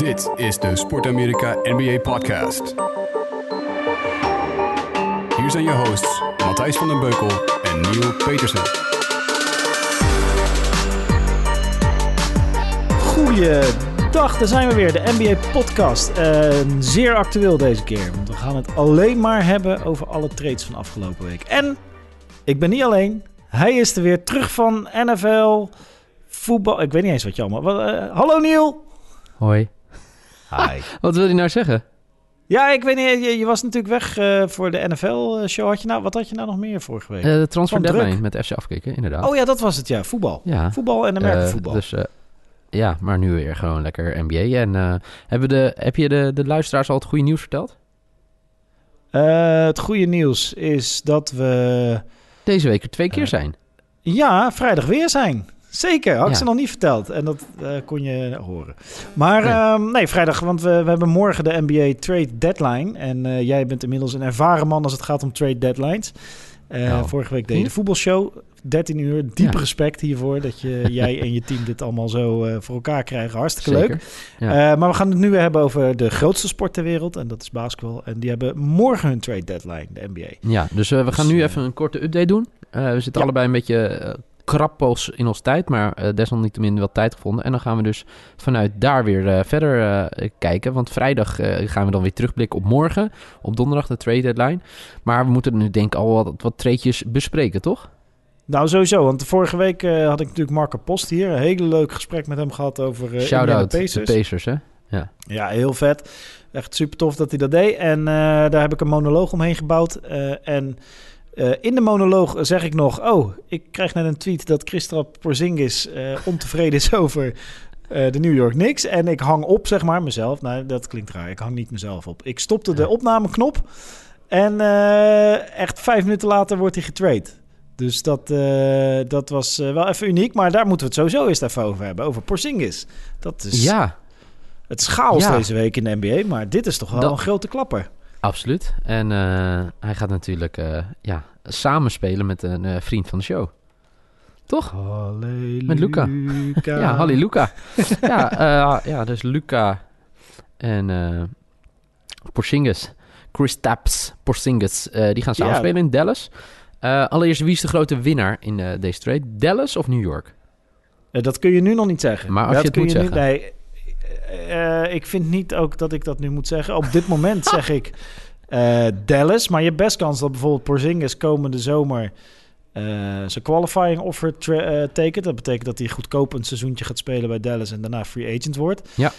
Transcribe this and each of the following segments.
Dit is de Sport Amerika NBA Podcast. Hier zijn je hosts Matthijs van den Beukel en Neil Petersen. Goeiedag, daar zijn we weer, de NBA-podcast. zeer actueel deze keer, want we gaan het alleen maar hebben over alle trades van afgelopen week. En ik ben niet alleen, hij is er weer terug van NFL, voetbal. Ik weet niet eens wat je allemaal. Uh, hallo Neil. Hoi. Hi. wat wil je nou zeggen? Ja, ik weet niet. Je, je was natuurlijk weg uh, voor de NFL-show. Had je nou, wat had je nou nog meer vorige week? Uh, de transfer deadline met FC afkicken, inderdaad. Oh ja, dat was het, ja. Voetbal. Ja. Voetbal en Amerika dus ja, maar nu weer gewoon lekker NBA. En hebben de, heb je de, de luisteraars al het goede nieuws verteld? het goede nieuws is dat we... Deze week er twee keer zijn. Ja, vrijdag weer zijn. Zeker, had ik ze nog niet verteld. En dat uh, kon je horen. Maar nee, um, nee vrijdag, want we, we hebben morgen de NBA Trade Deadline. En uh, jij bent inmiddels een ervaren man als het gaat om trade deadlines. Uh, nou. Vorige week deed je de voetbalshow. 13 uur. Diep ja. respect hiervoor dat je, jij en je team dit allemaal zo voor elkaar krijgen. Hartstikke Zeker. leuk. Ja. Maar we gaan het nu weer hebben over de grootste sport ter wereld. En dat is basketbal. En die hebben morgen hun trade deadline, de NBA. Ja, dus we gaan dus, nu even een korte update doen. we zitten allebei een beetje krappels in ons tijd, maar uh, desalniettemin wel tijd gevonden. En dan gaan we dus vanuit daar weer uh, verder uh, kijken. Want vrijdag gaan we dan weer terugblikken op morgen, op donderdag de trade deadline. Maar we moeten nu denk ik al wat, wat treetjes bespreken, toch? Nou, sowieso. Want vorige week had ik natuurlijk Marco Post hier. Een hele leuk gesprek met hem gehad over uh, Shout-out Pacers. de Pacers, hè? Ja. ja, heel vet. Echt super tof dat hij dat deed. En daar heb ik een monoloog omheen gebouwd. en... Uh, in de monoloog zeg ik nog... Oh, ik krijg net een tweet dat Christophe Porzingis uh, ontevreden is over uh, de New York Knicks. En ik hang op, zeg maar, mezelf. Nou, dat klinkt raar. Ik hang niet mezelf op. Ik stopte de opnameknop. En echt vijf minuten later wordt hij getrade. Dus dat, dat was wel even uniek. Maar daar moeten we het sowieso eerst even over hebben. Over Porzingis. Dat is ja. het ja. deze week in de NBA. Maar dit is toch wel dat... een grote klapper. Absoluut. En uh, hij gaat natuurlijk ja, samenspelen met een uh, vriend van de show. Toch? Halleluja. Met Luca. ja, Halleluja. ja, ja, dus Luca en Porzingis, Chris Taps Porzingis, die gaan samenspelen ja. in Dallas. allereerst, wie is de grote winnaar in deze trade? Dallas of New York? dat kun je nu nog niet zeggen. Maar als dat je het kun moet je zeggen. Nu, nee, uh, ik vind niet ook dat ik dat nu moet zeggen. Op dit moment zeg ik uh, Dallas. Maar je hebt best kans dat bijvoorbeeld Porzingis komende zomer uh, zijn qualifying offer tekent. Dat betekent dat hij goedkoop een seizoentje gaat spelen bij Dallas en daarna free agent wordt. Ja.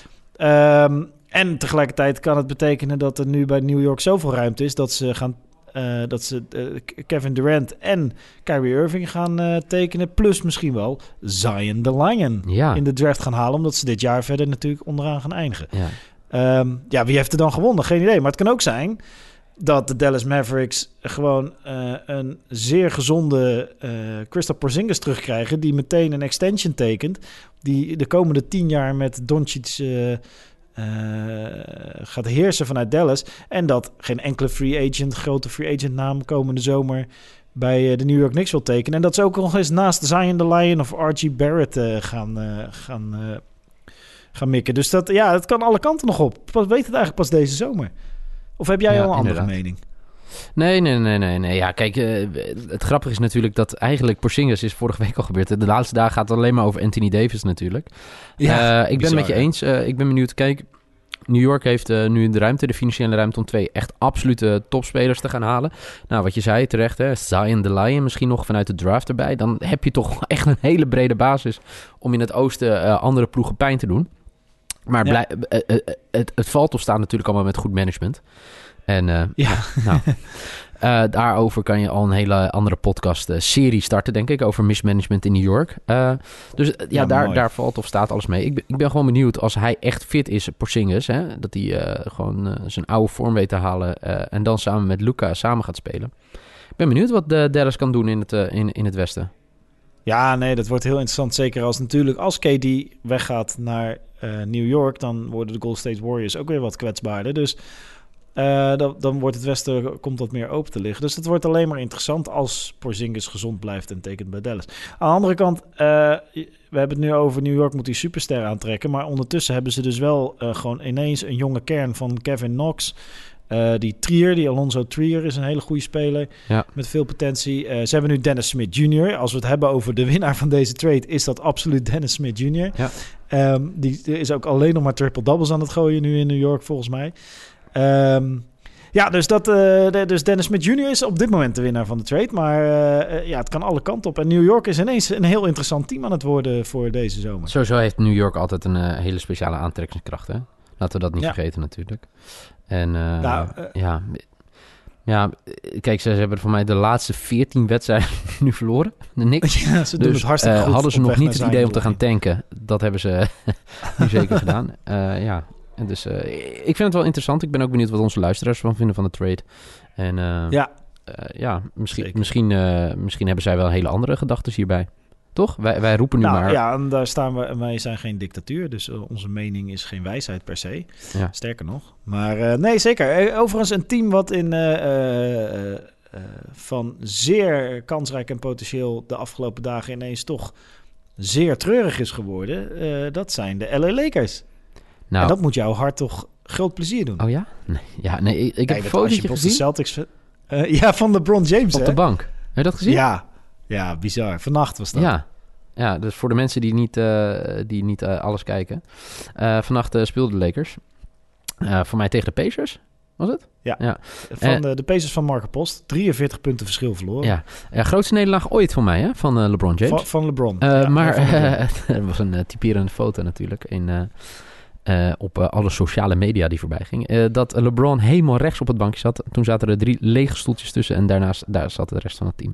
Um, en tegelijkertijd kan het betekenen dat er nu bij New York zoveel ruimte is dat ze gaan uh, dat ze uh, Kevin Durant en Kyrie Irving gaan uh, tekenen. Plus misschien wel Zion the Lion ja. in de draft gaan halen. Omdat ze dit jaar verder natuurlijk onderaan gaan eindigen. Ja. Um, ja, wie heeft er dan gewonnen? Geen idee. Maar het kan ook zijn dat de Dallas Mavericks gewoon een zeer gezonde Christopher Porzingis terugkrijgen. Die meteen een extension tekent. Die de komende tien jaar met Doncic... Uh, gaat heersen vanuit Dallas. En dat geen enkele free agent, grote free agent naam komende zomer bij uh, de New York Knicks wil tekenen. En dat ze ook nog eens naast Zion the Lion of Archie Barrett uh, gaan, gaan, gaan mikken. Dus dat, ja, het kan alle kanten nog op. Pas, weet het eigenlijk pas deze zomer. Of heb jij ja, al een andere mening? Nee, nee, nee, nee, nee. Ja, kijk, uh, het grappige is natuurlijk dat eigenlijk Porzingis is vorige week al gebeurd. De laatste dagen gaat het alleen maar over Anthony Davis natuurlijk. Ja, uh, ik ben het met je eens. Uh, ik ben benieuwd. Kijk, New York heeft nu de ruimte, de financiële ruimte om twee echt absolute topspelers te gaan halen. Nou, wat je zei terecht, hè, Zion the Lion misschien nog vanuit de draft erbij. Dan heb je toch echt een hele brede basis om in het oosten andere ploegen pijn te doen. Maar ja. blij, het, het valt of staat natuurlijk allemaal met goed management. En ja. nou, uh, daarover kan je al een hele andere podcast-serie uh, starten, denk ik, over mismanagement in New York. Uh, dus ja, Ja, daar, daar valt of staat alles mee. Ik ben, ik ben gewoon benieuwd als hij echt fit is, Porzingis, hè, dat hij eh, gewoon eh, zijn oude vorm weet te halen eh, en dan samen met Luca samen gaat spelen. Ik ben benieuwd wat de Dallas kan doen in het, eh, in, in het westen. Ja, nee, dat wordt heel interessant. Zeker als natuurlijk als KD weggaat naar eh, New York, dan worden de Golden State Warriors ook weer wat kwetsbaarder. Dus Eh, dan, dan wordt het Westen komt wat meer open te liggen. Dus het wordt alleen maar interessant als Porzingis gezond blijft en tekent bij Dallas. Aan de andere kant, eh, we hebben het nu over New York moet die superster aantrekken. Maar ondertussen hebben ze dus wel gewoon ineens een jonge kern van Kevin Knox. Eh, die Trier, die Alonso Trier, is een hele goede speler Ja. met veel potentie. Eh, ze hebben nu Dennis Smith Jr. Als we het hebben over de winnaar van deze trade, is dat absoluut Dennis Smith Jr. Ja. Ehm, die is ook alleen nog maar triple doubles aan het gooien nu in New York, volgens mij. Ehm, ja, dus, dat, eh, dus Dennis Smith Jr. is op dit moment de winnaar van de trade. Maar ja, het kan alle kanten op. En New York is ineens een heel interessant team aan het worden voor deze zomer. Sowieso heeft New York altijd een hele speciale aantrekkingskracht, hè? Laten we dat niet Ja. vergeten natuurlijk. En eh, Nou, eh, ja, ja, kijk, ze hebben voor mij de laatste 14 wedstrijden nu verloren. Ja, ze doen Dus het hartstikke eh, goed. hadden ze nog niet het idee om te gaan tanken. Dat hebben ze nu zeker gedaan. Ja, en dus ik vind het wel interessant. Ik ben ook benieuwd wat onze luisteraars van vinden van de trade. En Ja. ja, misschien, Zeker. misschien, misschien hebben zij wel hele andere gedachten hierbij. Toch? Wij, wij roepen nu Nou maar. ja, en daar staan we. Wij zijn geen dictatuur, dus eh, onze mening is geen wijsheid per se. Ja. Sterker nog. Maar eh, nee, zeker. Eh, Overigens een team wat in van zeer kansrijk en potentieel de afgelopen dagen ineens toch zeer treurig is geworden. dat zijn de LA Lakers. nou, En dat moet jouw hart toch groot plezier doen. Oh ja? Nee, ja, nee ik, ik heb een dat als je fotootje gezien Celtics... ja, van LeBron James, op hè? de bank. Heb je dat gezien? Ja. Ja, bizar. Vannacht was dat. Ja. Ja, dus voor de mensen die niet, eh, die niet eh, alles kijken. Eh, vannacht speelden de Lakers. Voor mij tegen de Pacers, was het? Van Eh, de, de Pacers van Marco Post. 43 punten verschil verloren. Ja. Ja, grootste nederlaag ooit voor mij, hè? Van LeBron James. Van, van LeBron. Ja, maar van het was een typerende foto natuurlijk in, op alle sociale media die voorbij ging. Dat LeBron helemaal rechts op het bankje zat. Toen zaten er drie lege stoeltjes tussen en daarnaast daar zat de rest van het team.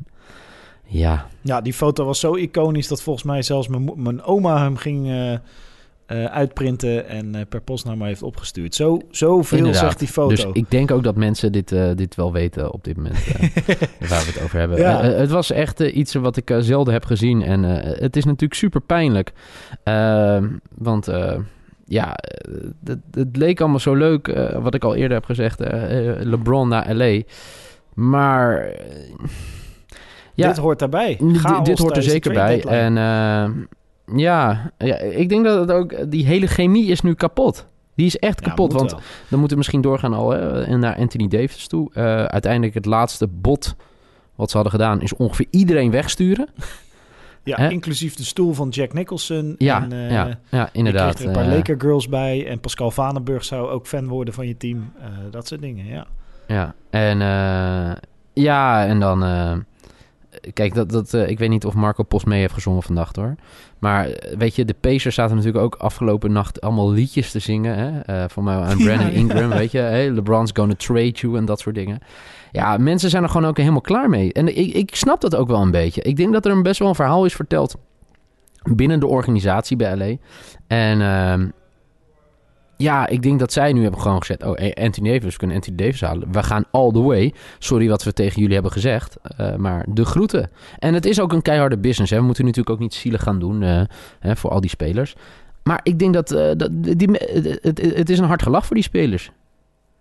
Ja, Ja, die foto was zo iconisch dat volgens mij zelfs mijn, oma hem ging eh, eh, uitprinten en eh, per post naar mij heeft opgestuurd. Zo, zoveel Inderdaad. zegt die foto. Dus ik denk ook dat mensen dit, dit wel weten op dit moment. waar we het over hebben. Ja. Het was echt iets wat ik zelden heb gezien. En het is natuurlijk super pijnlijk. Ehm, want ja, het, het leek allemaal zo leuk. wat ik al eerder heb gezegd. LeBron naar LA. Maar ja, dit hoort daarbij. dit- Chaos dit hoort er zeker bij. En eh, ja, ja, ik denk dat het ook... Die hele chemie is nu kapot. Die is echt kapot. Want wel. dan moeten we misschien doorgaan al hè, naar Anthony Davis toe. Eh, uiteindelijk het laatste bot wat ze hadden gedaan... is ongeveer iedereen wegsturen. Ja, inclusief de stoel van Jack Nicholson. Ja, en, eh, ja, ja inderdaad. er een paar eh, Laker girls bij. En Pascal Vanenburg zou ook fan worden van je team. Dat soort dingen, ja. Ja, en ja, en dan... kijk, dat, dat, eh, ik weet niet of Marco Post mee heeft gezongen vannacht hoor. Maar eh, weet je, de Pacers zaten natuurlijk ook afgelopen nacht allemaal liedjes te zingen. Hè? Eh, voor mij aan Brandon Ja, ja. Ingram, weet je. Hey, LeBron's gonna trade you en dat soort dingen. Ja, mensen zijn er gewoon ook helemaal klaar mee. En ik, ik snap dat ook wel een beetje. Ik denk dat er een best wel een verhaal is verteld binnen de organisatie bij LA. En ehm, ja, ik denk dat zij nu hebben gewoon gezegd... oh, eh, Anthony Davis, we kunnen Anthony Davis halen. We gaan all the way. Sorry wat we tegen jullie hebben gezegd, eh, maar de groeten. En het is ook een keiharde business. Hè. We moeten natuurlijk ook niet zielig gaan doen eh, hè, voor al die spelers. Maar ik denk dat, dat die, het, het, is een hard gelach voor die spelers.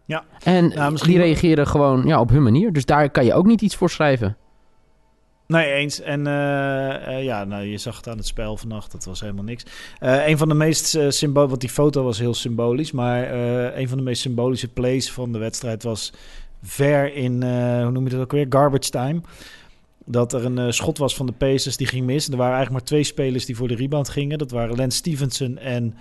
Ja. En Nou, die reageren gewoon ja, op hun manier. Dus daar kan je ook niet iets voor schrijven. Nee, eens. En eh, eh, ja, nou, je zag het aan het spel vannacht. Dat was helemaal niks. Eh een van de meest uh, symbolisch... Want die foto was heel symbolisch. Maar een van de meest symbolische plays van de wedstrijd was... ver in, hoe noem je dat ook weer? Garbage time. Dat er een uh, schot was van de Pacers, die ging mis. Er waren eigenlijk maar twee spelers die voor de rebound gingen. Dat waren Lance Stevenson en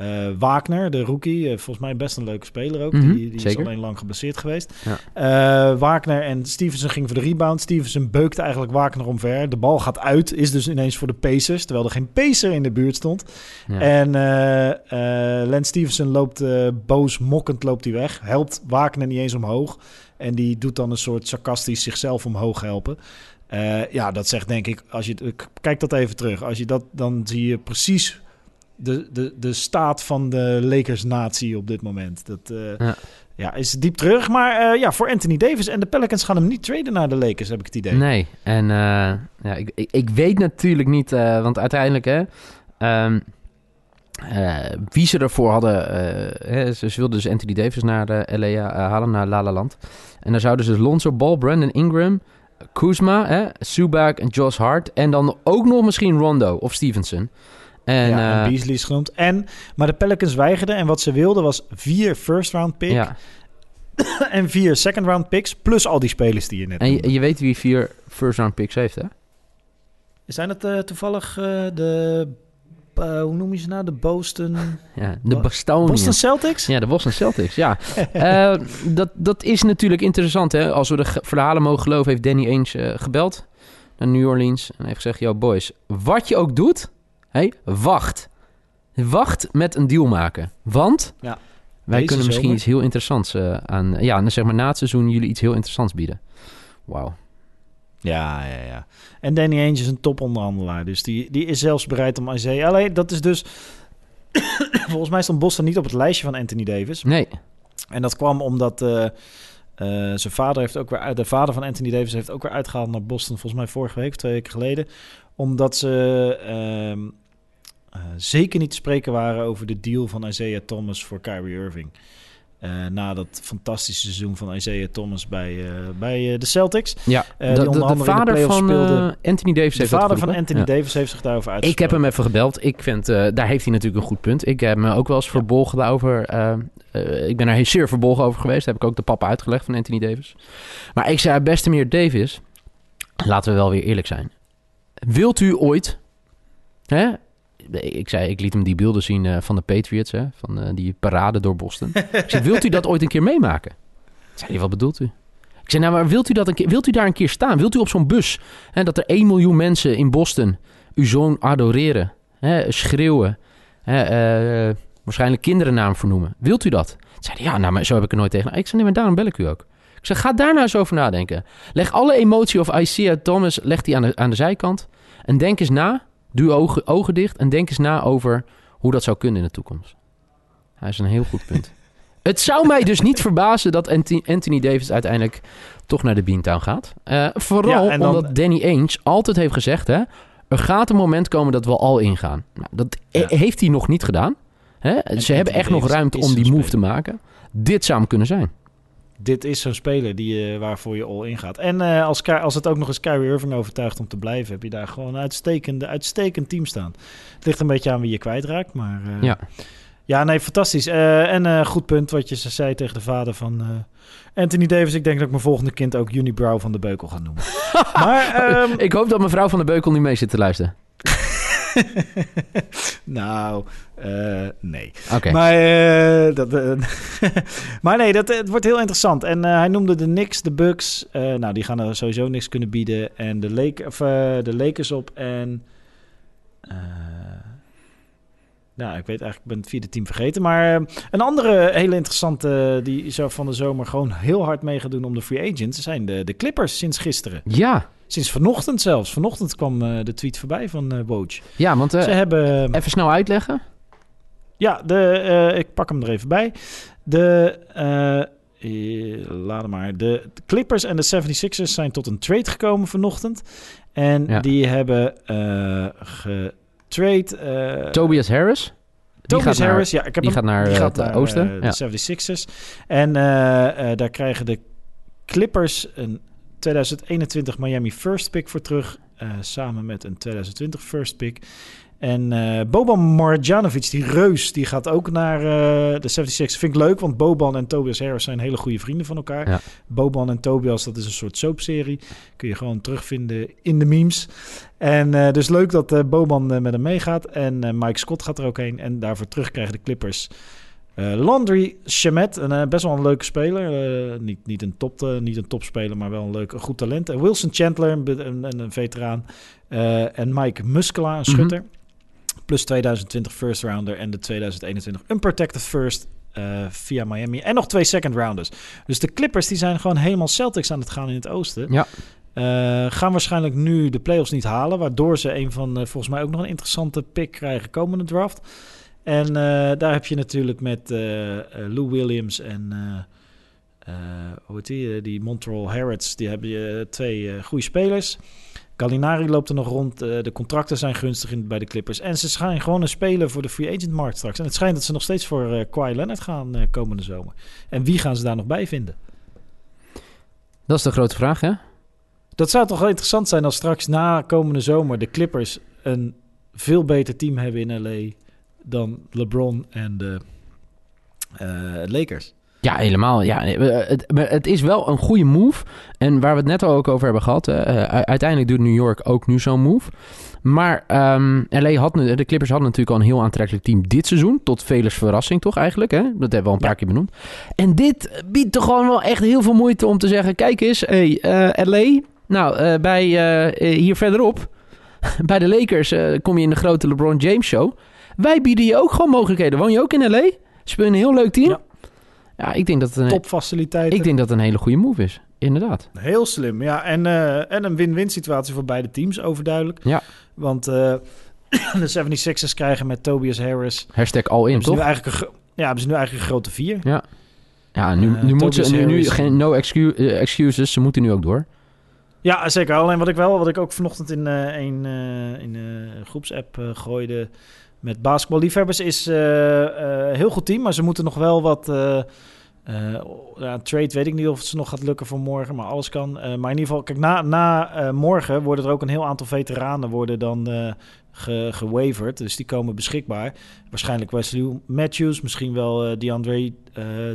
uh, Wagner, de rookie. Uh, volgens mij best een leuke speler ook. Mm -hmm, die die is alleen lang geblesseerd geweest. Ja. Uh, Wagner en Stevenson gingen voor de rebound. Stevenson beukte eigenlijk Wagner omver. De bal gaat uit, is dus ineens voor de Pacers. Terwijl er geen Pacer in de buurt stond. Ja. En Lance Stevenson loopt boos, mokkend loopt hij weg. Helpt Wagner niet eens omhoog. En die doet dan een soort sarcastisch zichzelf omhoog helpen. Ja, dat zegt denk ik, als je kijk dat even terug. Als je dat, dan zie je precies de, de, de staat van de Lakers-natie op dit moment. Dat uh, ja. ja. is diep terug. Maar uh, ja, voor Anthony Davis en de Pelicans gaan hem niet traden naar de Lakers, heb ik het idee. Nee, en uh, ja, ik, ik, ik, weet natuurlijk niet, want uiteindelijk hè. Um, eh, wie ze ervoor hadden... eh, hè, ze, ze wilden dus Anthony Davis naar eh, LA eh, halen, naar La La Land. En dan zouden ze dus Lonzo Ball, Brandon Ingram, Kuzma, hè, Subak en Josh Hart... en dan ook nog misschien Rondo of Stevenson. En, ja, en eh, Beasley is genoemd. En, maar de Pelicans weigerden. En wat ze wilden was vier first round picks. ja. En vier second round picks. Plus al die spelers die je net En je, weet wie vier first round picks heeft, hè? Zijn het eh, toevallig eh, de... hoe noem je ze nou? De Boston... Ja, de Bostonians. Boston Celtics? Ja, de Boston Celtics, ja. Eh, dat, dat is natuurlijk interessant, hè. Als we de verhalen mogen geloven, heeft Danny Ainge gebeld naar New Orleans. En heeft gezegd, yo boys, wat je ook doet, hey, wacht. Wacht met een deal maken. Want Ja. wij kunnen misschien zomer. iets heel interessants eh, aan... Ja, zeg maar na het seizoen jullie iets heel interessants bieden. Wauw. Ja, ja, ja. En Danny Ainge is een toponderhandelaar. Dus die, die is zelfs bereid om Isaiah... Alleen, dat is dus... Volgens mij stond Boston niet op het lijstje van Anthony Davis. Nee, En dat kwam omdat eh, eh, zijn vader heeft ook weer... De vader van Anthony Davis heeft ook weer uitgehaald naar Boston. Volgens mij vorige week of twee weken geleden. Omdat ze ehm, eh, zeker niet te spreken waren over de deal van Isaiah Thomas voor Kyrie Irving. Eh, na dat fantastische seizoen van Isaiah Thomas bij, eh, bij de Celtics. ja. De, de, de de vader van speelde. Anthony Davis De heeft dat vader van. Anthony Ja. Davis heeft zich daarover Ik uitgesproken. heb hem even gebeld. Ik vind, daar heeft hij natuurlijk een goed punt. Ik heb me ook wel eens verbolgen over. ik ben er zeer verbolgen over geweest. Heb ik ook de papa uitgelegd van Anthony Davis. Maar ik zei, beste meneer Davis, laten we wel weer eerlijk zijn. Wilt u ooit, hè? Ik zei, ik liet hem die beelden zien eh, van de Patriots, hè? van eh, die parade door Boston. ik zei, wilt u dat ooit een keer meemaken? Zei hij, wat bedoelt u? Ik zei, nou, maar wilt u, dat een keer, wilt u daar een keer staan? Wilt u op zo'n bus? Hè, dat er 1 miljoen mensen in Boston uw zoon adoreren, hè, schreeuwen, hè, eh, waarschijnlijk kinderen naam vernoemen. Wilt u dat? Zei hij, ja, nou, maar zo heb ik er nooit tegen. Ik zei, nee, maar daarom bel ik u ook. Zei, ga daar nou eens over nadenken. Leg alle emotie of Isaiah Thomas, leg die aan de, aan de zijkant. En denk eens na, je ogen, ogen dicht en denk eens na over hoe dat zou kunnen in de toekomst. Hij is een heel goed punt. Het zou mij dus niet verbazen dat Anthony, Davis uiteindelijk toch naar de Beantown gaat. Eh, vooral Ja, en dan- omdat Danny Ainge altijd heeft gezegd... Hè, er gaat een moment komen dat we al ingaan. Nou, dat Ja. he- heeft hij nog niet gedaan. Hè? Ze hebben echt nog ruimte om die move te maken. Dit zou hem kunnen zijn. Dit is zo'n speler die, eh, waarvoor je all in gaat. En eh, als, als het ook nog eens Kyrie Irving overtuigt om te blijven... heb je daar gewoon een uitstekende, uitstekend team staan. Het ligt een beetje aan wie je kwijtraakt, maar... eh, Ja. Ja, nee, fantastisch. En goed punt wat je zei tegen de vader van Anthony Davis. Ik denk dat ik mijn volgende kind ook Unibrow van de Beukel ga noemen. maar, ehm, Ik hoop dat mevrouw van de Beukel niet mee zit te luisteren. nou, eh, nee. Maar, eh, dat, eh, maar nee, dat, het wordt heel interessant. En hij noemde de Knicks, de Bucks. nou, die gaan er sowieso niks kunnen bieden. En de, Lake, of, de Lakers op. En... nou, ik weet eigenlijk, ik ben het vierde team vergeten. Maar een andere hele interessante, die zo van de zomer gewoon heel hard mee gaat doen om de free agents, zijn de, de Clippers sinds gisteren. Ja, Sinds vanochtend zelfs. Vanochtend kwam eh, de tweet voorbij van eh Woj. ja, want eh, Ze hebben... even snel uitleggen. Ja, de, ik pak hem er even bij. De, laat hem maar. De Clippers en de 76ers zijn tot een trade gekomen vanochtend. En Ja. die hebben getrade... Tobias Harris. Tobias naar- Harris, ja, ik heb die hem. gaat naar, die gaat naar oosten, ja. de 76ers. En daar krijgen de Clippers een 2021 Miami first pick voor terug. eh, samen met een 2020 first pick. En eh, Boban Marjanovic, die reus, die gaat ook naar eh, de 76. Vind ik leuk, want Boban en Tobias Harris zijn hele goede vrienden van elkaar. Ja. Boban en Tobias, dat is een soort soapserie. Kun je gewoon terugvinden in de memes. En dus leuk dat Boban met hem meegaat. En Mike Scott gaat er ook heen. En daarvoor terug krijgen de Clippers eh, Landry Shamet, een eh, best wel een leuke speler. Eh, niet, niet, een top, niet een topspeler, maar wel een leuk, een goed talent. En Wilson Chandler, een, een, een, veteraan. En Mike Muscala, een Mhm. schutter. Plus 2020 first rounder en de 2021 unprotected first via Miami. En nog twee second rounders. Dus de Clippers die zijn gewoon helemaal Celtics aan het gaan in het oosten. Ja. Gaan waarscheinlijk nu de playoffs niet halen. Waardoor ze een van, volgens mij ook nog een interessante pick krijgen komende draft. En eh, daar heb je natuurlijk met eh, eh, Lou Williams en hoe heet die, die Montreal Harrods. Die hebben je twee goede spelers. Gallinari loopt er nog rond. de contracten zijn gunstig in, bij de Clippers. En ze zijn gewoon een speler voor de free agent markt straks. En het schijnt dat ze nog steeds voor eh Kawhi Leonard gaan komende zomer. En wie gaan ze daar nog bij vinden? Dat is de grote vraag, hè? Dat zou toch wel interessant zijn als straks na komende zomer de Clippers een veel beter team hebben in LA dan LeBron en de eh, Lakers. Ja, helemaal. Ja, het, maar het is wel een goede move. En waar we het net al ook over hebben gehad. eh, uiteindelijk doet New York ook nu zo'n move. Maar ehm, LA had, nu- de Clippers hadden natuurlijk al een heel aantrekkelijk team dit seizoen. Tot velers verrassing toch eigenlijk. Hè? Dat hebben we al een paar Ja. keer benoemd. En dit biedt toch gewoon wel echt heel veel moeite om te zeggen... Kijk eens, hey, eh, LA. Nou, eh, bij, hier verderop. Bij de Lakers eh, kom je in de grote LeBron James show. Wij bieden je ook gewoon mogelijkheden. Woon je ook in LA? Speel je een heel leuk team? Ja. Ja, ik denk dat het een, Topfaciliteiten. ik denk dat het een hele goede move is. Inderdaad. Heel slim, ja. En, eh, en een win-win situatie voor beide teams, overduidelijk. Ja. Want eh, de 76ers krijgen met Tobias Harris... Hashtag all in, hebben ze nu toch? eigenlijk een ja, hebben ze nu eigenlijk een grote vier. Ja, nu, Eh, nu moeten ze nu, geen no excu- excuses. Ze moeten nu ook door. Ja, zeker. Alleen wat ik wel, wat ik ook vanochtend in een eh, in, groepsapp gooide met basketballiefhebbers, is eh, eh, heel goed team, maar ze moeten nog wel wat. eh ja, trade weet ik niet of het ze nog gaat lukken voor morgen, maar alles kan. Maar in ieder geval, kijk, na, na morgen worden er ook een heel aantal veteranen worden dan ge, gewaverd. Dus die komen beschikbaar. Waarschijnlijk Wesley Matthews, misschien wel DeAndre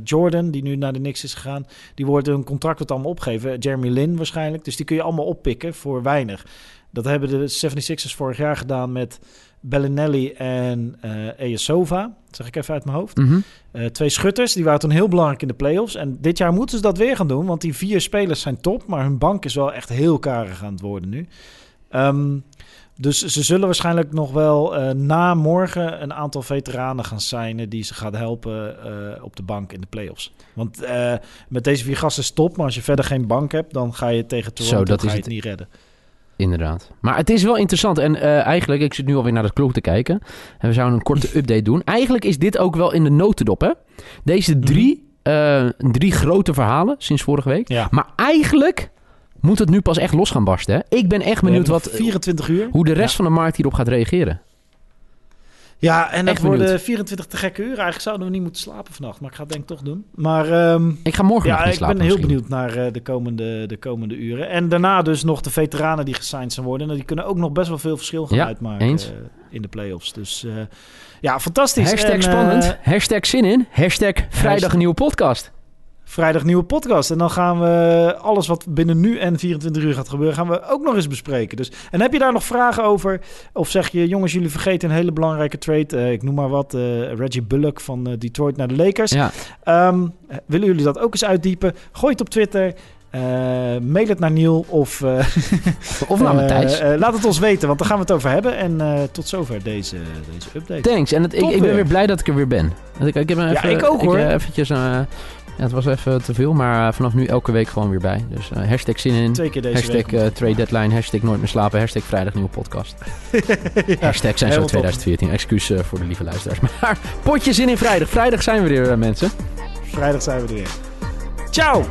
Jordan, die nu naar de Knicks is gegaan. Die worden hun contract wat allemaal opgegeven. Jeremy Lin waarschijnlijk. Dus die kun je allemaal oppikken voor weinig. Dat hebben de 76ers vorig jaar gedaan met Bellinelli en eh Eyasova. Dat zeg ik even uit mijn hoofd. Mhm. Eh, twee schutters, die waren toen heel belangrijk in de playoffs. En dit jaar moeten ze dat weer gaan doen, want die vier spelers zijn top. Maar hun bank is wel echt heel karig aan het worden nu. Ehm, dus ze zullen waarschijnlijk nog wel eh, na morgen een aantal veteranen gaan signen die ze gaat helpen eh, op de bank in de playoffs. Want eh, met deze vier gasten is het top, maar als je verder geen bank hebt, dan ga je tegen Toronto Zo, dat ga is je het. het niet redden. Inderdaad. Maar het is wel interessant. En eh, eigenlijk, ik zit nu alweer naar de klok te kijken. En we zouden een korte update doen. Eigenlijk is dit ook wel in de notendop, hè? Deze drie, eh, drie grote verhalen sinds vorige week. Ja. Maar eigenlijk moet het nu pas echt los gaan barsten, hè? Ik ben echt benieuwd wat, nog 24 uur. hoe de rest van de markt hierop gaat reageren. Ja, en dat Echt worden benieuwd. 24 te gekke uren. Eigenlijk zouden we niet moeten slapen vannacht, maar ik ga het denk ik toch doen. Maar ehm, Ik ga morgen nog ja, niet ik slapen ben heel benieuwd naar eh, de, komende, de komende uren. En daarna dus nog de veteranen die gesigned zijn worden. En die kunnen ook nog best wel veel verschil gaan Ja, uitmaken eens. eh, in de playoffs. Dus eh, ja, fantastisch. Hashtag En, spannend. Hashtag zin in. Hashtag vrijdag een nieuwe podcast. Vrijdag nieuwe podcast. En dan gaan we alles wat binnen nu en 24 uur gaat gebeuren, gaan we ook nog eens bespreken. Dus, en heb je daar nog vragen over? Of zeg je, jongens, jullie vergeten een hele belangrijke trade. Eh, ik noem maar wat, eh, Reggie Bullock van eh, Detroit naar de Lakers. Ja, Ehm, willen jullie dat ook eens uitdiepen? Gooi het op Twitter. Mail het naar Niel of of naar Matthijs. laat het ons weten, want daar gaan we het over hebben. En tot zover deze, deze update. Thanks. En het, ik, ik ben weer. blij dat ik er weer ben. Ik, ik heb Ja, even, ik ook, hoor. eventjes, ja, het was even te veel, maar eh, vanaf nu elke week gewoon weer bij. Dus eh, hashtag zin in. Twee keer deze Hashtag week. eh, trade deadline, hashtag nooit meer slapen, hashtag vrijdag nieuwe podcast. Ja, Hashtag zijn zo helemaal top. 2014. Excuus voor de lieve luisteraars. Maar potje zin in vrijdag. Vrijdag zijn we weer, eh, mensen. Vrijdag zijn we er weer. Ciao!